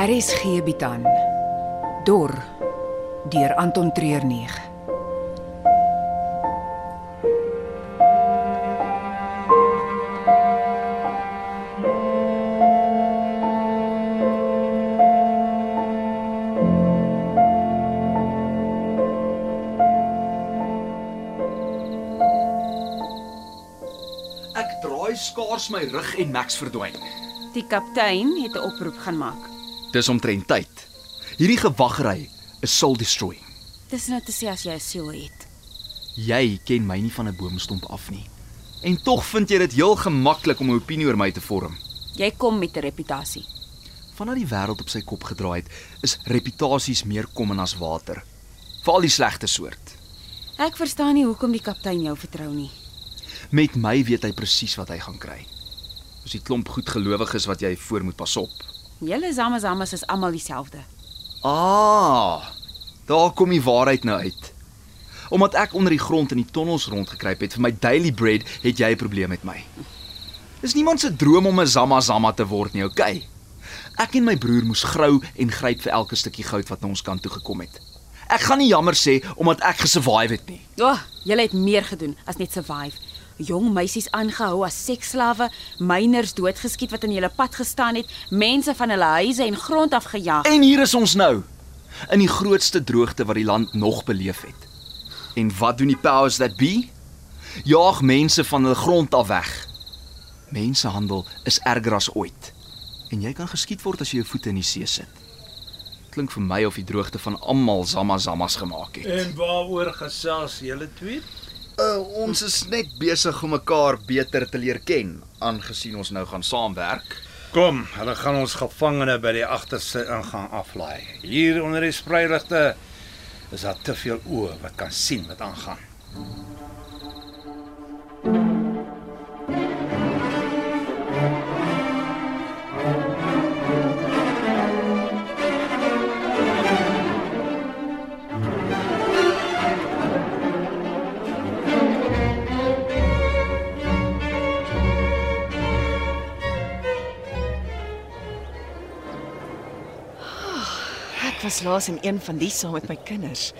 RSG bied aan Dor deur Anton Treurnig. Ek draai skaars my rug en Max verdwyn. Die kaptein het 'n oproep gaan maak. Dis omtrent tyd. Hierdie gewaggery is soul destroying. Dis nou te sê as jy 'n siel het. Jy ken my nie van 'n boomstomp af nie. En tog vind jy dit heel gemaklik om 'n opinie oor my te vorm. Jy kom met 'n reputasie. Vandat die wêreld op sy kop gedraai het, is reputasies meer kom as water. Veral die slegte soort. Ek verstaan nie hoekom die kaptein jou vertrou nie. Met my weet hy presies wat hy gaan kry. Dis die klomp goedgelowiges wat jy voor moet pas op. Julle Zamazamas is almal dieselfde. Ah, daar kom die waarheid nou uit. Omdat ek onder die grond in die tonnels rondgekruip het vir my daily bread, het jy 'n probleem met my. Dis niemand se droom om 'n Zama Zama te word nie, okay? Ek en my broer moes grou en gryp vir elke stukkie goud wat na ons kant toe gekom het. Ek gaan nie jammer sê omdat ek gesurvive het nie. O, oh, julle het meer gedoen as net survive. Jong meisies aangehou as seksslawe, myners doodgeskiet wat in julle pad gestaan het, mense van hulle huise en grond af gejaag. En hier is ons nou in die grootste droogte wat die land nog beleef het. En wat doen die powers that be? Jaag mense van hulle grond af weg. Mensehandel is erger as ooit. En jy kan geskiet word as jy jou voete in die see sit. Klink vir my of die droogte van almal zamazamas gemaak het. En waaroor gesels julle twee? Uh, ons is net besig om mekaar beter te leer ken, aangesien ons nou gaan saamwerk. Kom, hulle gaan ons gevangene by die agterste ingang aflaai. Hier onder die spreiligte is daar te veel oë wat kan sien wat aangaan. Ek was laas in een van die saam met my kinders.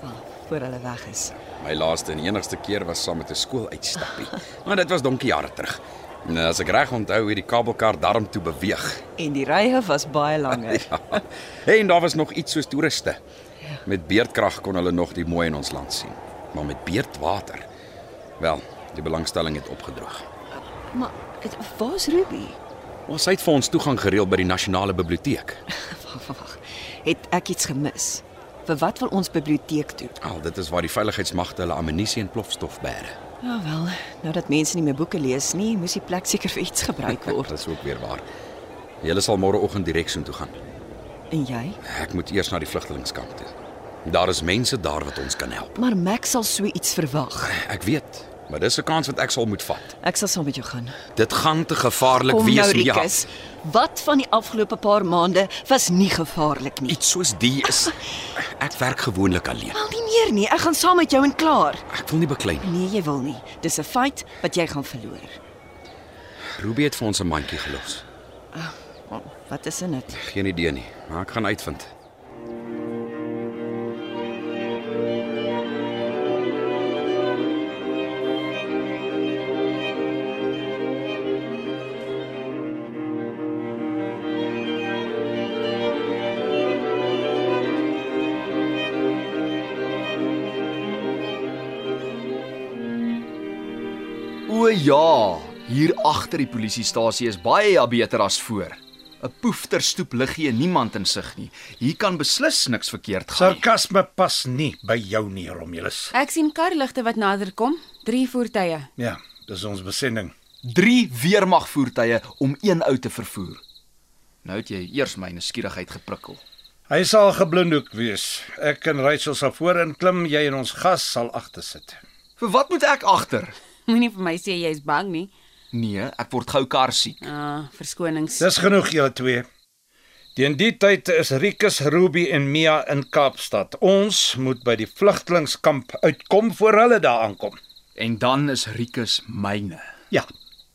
Wel, voor hulle weg is. My laaste en enigste keer was saam met 'n skooluitstappie. Maar dit was donkie jare terug. Nou, as ek reg onthou, het die kabelkar darm toe beweeg. En die rye was baie langer. Ja. En daar was nog iets soos toeriste. Met beerdkrag kon hulle nog die mooi in ons land sien. Maar met beerdwater. Wel, die belangstelling het opgedroog. Maar het- waar's Ruby? Ons het vir ons toegang gereël by die nasionale biblioteek. Wag. Het ek iets gemis? Vir wat wil ons biblioteek toe? Al dit is waar die veiligheidsmagte hulle ammunisie en plofstof bære. Ja wel, nou dat mense nie meer boeke lees nie, moes die plek seker vir iets gebruik word. Dit is ook weer waar. Julle sal môreoggend direk soontoe gaan. en jy? Ek moet eers na die vlugtelingkamp toe. Daar is mense daar wat ons kan help. Maar Max sal so iets verwag. Ek weet, maar dis 'n kans wat ek sal moet vat. Ek sal saam met jou gaan. Dit gaan te gevaarlik Kom wees, nou, Mia. Rikus. Wat van die afgelope paar maande was nie gevaarlik nie. Iets soos die is ek werk gewoonlik alleen. Wel nie meer nie. Ek gaan saam met jou en klaar. Ek wil nie beklei nie. Nee, jy wil nie. Dis 'n feit wat jy gaan verloor. Ruby het vir ons 'n mandjie gelos. Oh, wat is in dit? Geen idee nie, maar ek gaan uitvind. Hier agter die polisiestasie is baie beter as voor. 'n Poefter stoep liggie en niemand in sig nie. Hier kan beslis niks verkeerd gaan. nie. Sarkasme pas nie by jou nie, Romulus. Ek sien karligte wat nader kom, drie voertuie. Ja, dis ons besending. 3 weermagvoertuie om een ou te vervoer. Nou het jy eers my nuuskierigheid geprikkel. Hy sal geblindoek wees. Ek en Rachel sal voorin klim, jy en ons gas sal agter sit. Vir wat moet ek agter? Moenie vir my sê jy's bang nie. Nee, ek word gou kar siek. Ah, verskonings. Dis genoeg julle twee. Teen die tyd is Rikus, Ruby en Mia in Kaapstad. Ons moet by die vlugtelingkamp uitkom voor hulle daar aankom. En dan is Rikus myne. Ja,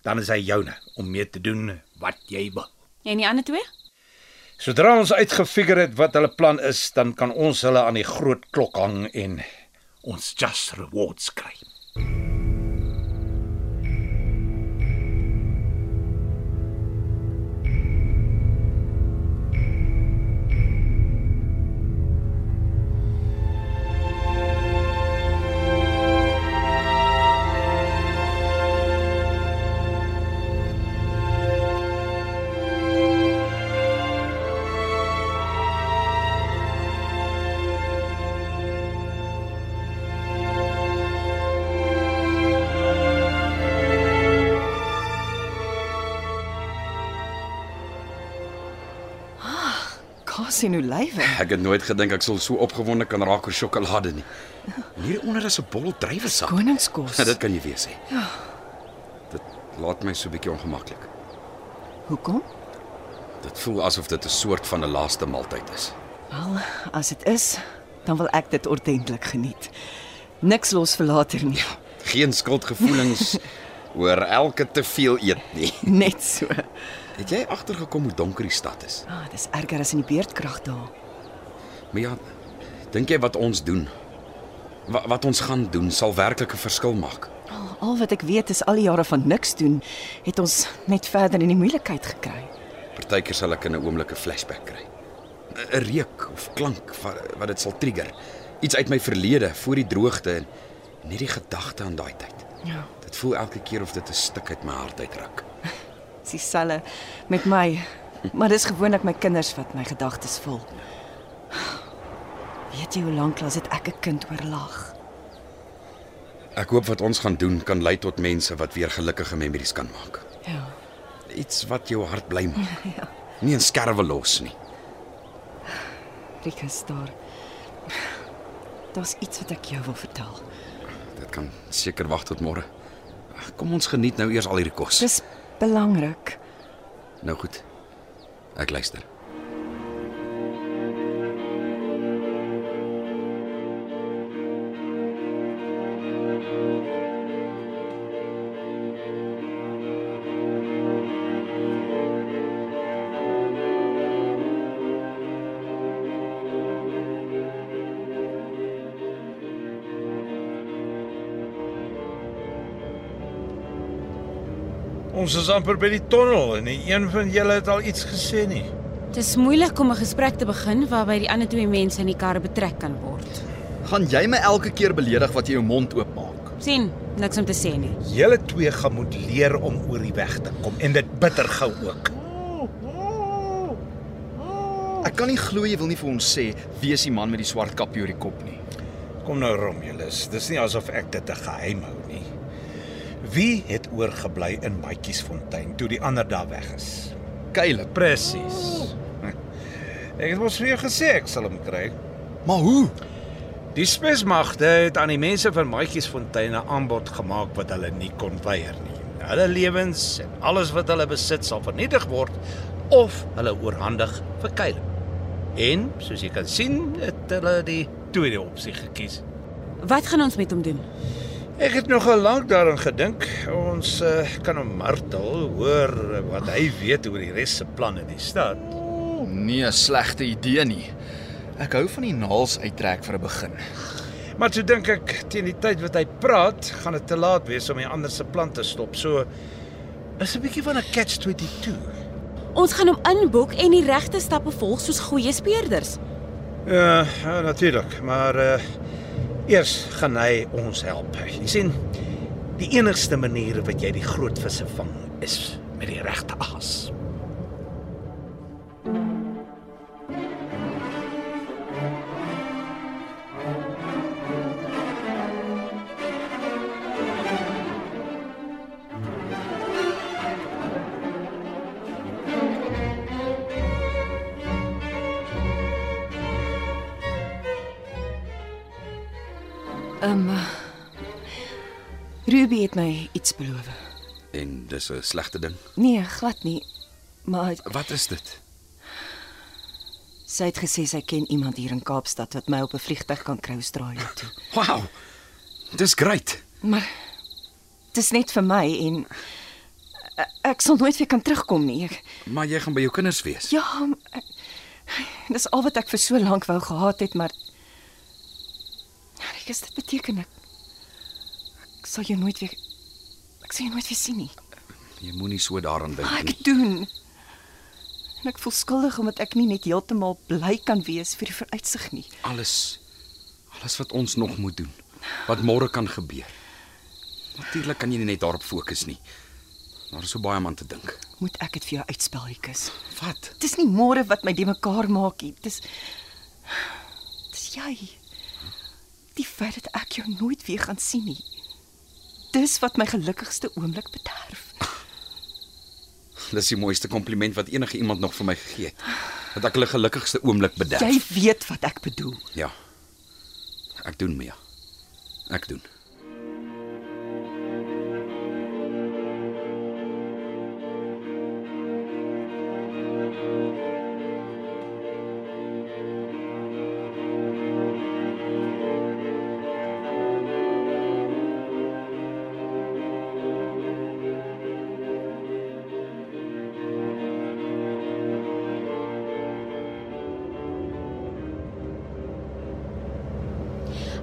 dan is hy joune om mee te doen wat jy wil. En die ander twee? Sodra ons uitgefigure het wat hulle plan is, dan kan ons hulle aan die groot klok hang en ons just rewards kry. Kaas en olywe. Ek het nooit gedink ek sou so opgewonde kan raak oor sjokolade nie. En hieronder is 'n bol druiwesap. Koningskos. Ja, dit kan jy weet sê. Ja. Dit laat my so 'n bietjie ongemaklik. Hoekom? Dit voel asof dit 'n soort van 'n laaste maaltyd is. Wel, as dit is, dan wil ek dit ordentlik geniet. Niks los vir later nie. Geen skuldgevoelens oor elke te veel eet nie. Net so. Het jy agtergekom hoe donker die stad is? Ah, dis erger as in die beerdkrag daar. Maar ja, dink jy wat ons doen? Wat, wat ons gaan doen sal werklik 'n verskil maak. Al, al wat ek weet is al die jare van niks doen, het ons net verder in die moeilikheid gekry. Partykeer sal ek in 'n oomblik 'n flashback kry. 'n Reuk of klank wat wat dit sal trigger. Iets uit my verlede, voor die droogte en net die gedagte aan daai tyd. Ja. Dit voel elke keer of dit 'n stuk uit my hart uitruk. Dis dieselfde met my. Maar dis gewoonlik my kinders wat my gedagtes vul. Weet jy hoe lank laas het ek 'n kind oorlag? Ek hoop wat ons gaan doen kan lei tot mense wat weer gelukkige memories kan maak. Ja. Iets wat jou hart bly maak. Ja. Nie 'n skerwe los nie. Rikus daar. Daar's iets wat ek jou wil vertel. Dit kan seker wag tot môre. Ag, Kom ons geniet nou eers al hierdie kos. Dis belangrik. Nou goed. Ek luister. Ons is amper by die tonnel en nie een van julle het al iets gesê nie. Dis moeilik om 'n gesprek te begin waarby die ander twee mense in die kar betrek kan word. Gaan jy my elke keer beledig wat jy jou mond oopmaak? sien, niks om te sê nie. Julle twee gaan moet leer om oor die weg te kom en dit bitter gou ook. Ek kan nie glo jy wil nie vir ons sê wie is die man met die swart kappie oor die kop nie. Kom nou Romulus, dis nie asof ek dit 'n geheim hou nie. Wie het oorgebly in Maatjiesfontein toe die ander daar weg is? Caleb, Presies. Ek het mos vir jou gesê ek sal hom kry. maar hoe? Die spesmagte het aan die mense van Maatjiesfontein 'n aanbod gemaak wat hulle nie kon weier nie. Hulle lewens en alles wat hulle besit sal vernietig word of hulle oorhandig vir Caleb. En soos jy kan sien, het hulle die tweede opsie gekies. Wat gaan ons met hom doen? Ek het nogal lank daaraan gedink. Ons uh, kan hom martel, hoor wat hy weet oor die res se planne in die stad. Nee, 'n slegte idee nie. Ek hou van die naels uittrek vir 'n begin. Maar toe dink ek teen die tyd wat hy praat, gaan dit te laat wees om die ander se plan te stop. So is 'n bietjie van 'n catch 22. Ons gaan hom inboek en die regte stappe volg soos goeie speurders. Ja, ja natuurlik, maar uh eers gaan hy ons help. Jy sien, die enigste manier wat jy die groot visse vang is met die regte aas. Ehm um, Ruby het my iets beloof. En dis 'n slegte ding. Nee, glad nie. Maar Wat is dit? sy het gesê sy ken iemand hier in Kaapstad wat my op 'n vliegtuig kan kry Australië toe. Wow. Dis great. Maar dis net vir my en ek, ek sal nooit weer kan terugkom nie. Ek, Maar jy gaan by jou kinders wees. ja, ek, Dis al wat ek vir so lank wou gehad het, maar Rikus, dit beteken ek ek sal jou nooit weer ek sal jou nooit weer sien nie. Jy moenie so daaraan dink Maar nie. ek doen. En ek voel skuldig omdat ek nie net heeltemal bly kan wees vir die vooruitsig nie. Alles alles wat ons nog moet doen. Wat môre kan gebeur. Natuurlik kan jy nie net daarop fokus nie. Daar is so baie aan te dink. Moet ek dit vir jou uitspel, Rikus? Wat? Dis nie môre wat my die mekaar maak nie. Dis Dis jy. Die feit dat ek jou nooit weer gaan sien nie. Dis wat my gelukkigste oomblik bederf. Dis die mooiste kompliment wat enige iemand nog vir my gegee het. Dat ek hulle gelukkigste oomblik bederf. Jy weet wat ek bedoel. Ja. Ek doen Mia. Ek doen.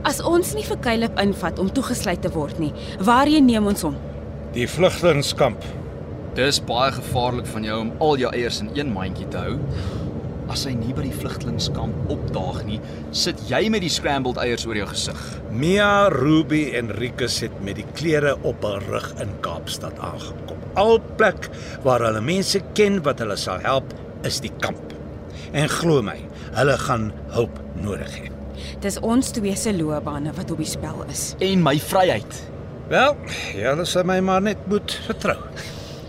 As ons nie vir Caleb invat om toegesluit te word nie, waarheen neem ons hom? Die vlugtelingkamp. Dis baie gevaarlik van jou om al jou eiers in een mandjie te hou. As hy nie by die vlugtelingkamp opdaag nie, sit jy met die scrambled eiers oor jou gesig. Mia, Ruby en Rikus het met die klere op hul rug in Kaapstad aangekom. Al plek waar hulle mense ken wat hulle sal help, is die kamp. En glo my, hulle gaan hulp nodig hê. Dis ons twee se loopbane wat op die spel is. En my vryheid. Wel, julle sal my maar net moet vertrou.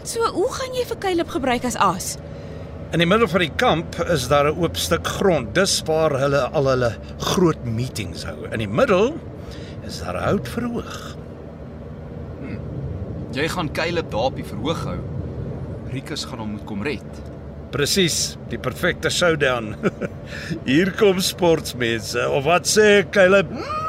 So, hoe gaan jy vir Caleb gebruik as aas? In die middel van die kamp is daar 'n oop stuk grond. Dis waar hulle al hulle groot meetings hou. In die middel is daar 'n houtverhoog. Jy gaan Caleb daar op die verhoog hou. Rikus gaan hom moet kom red. Presies, die perfekte showdown. Hier kom sportsmense. Of wat sê Caleb? Dor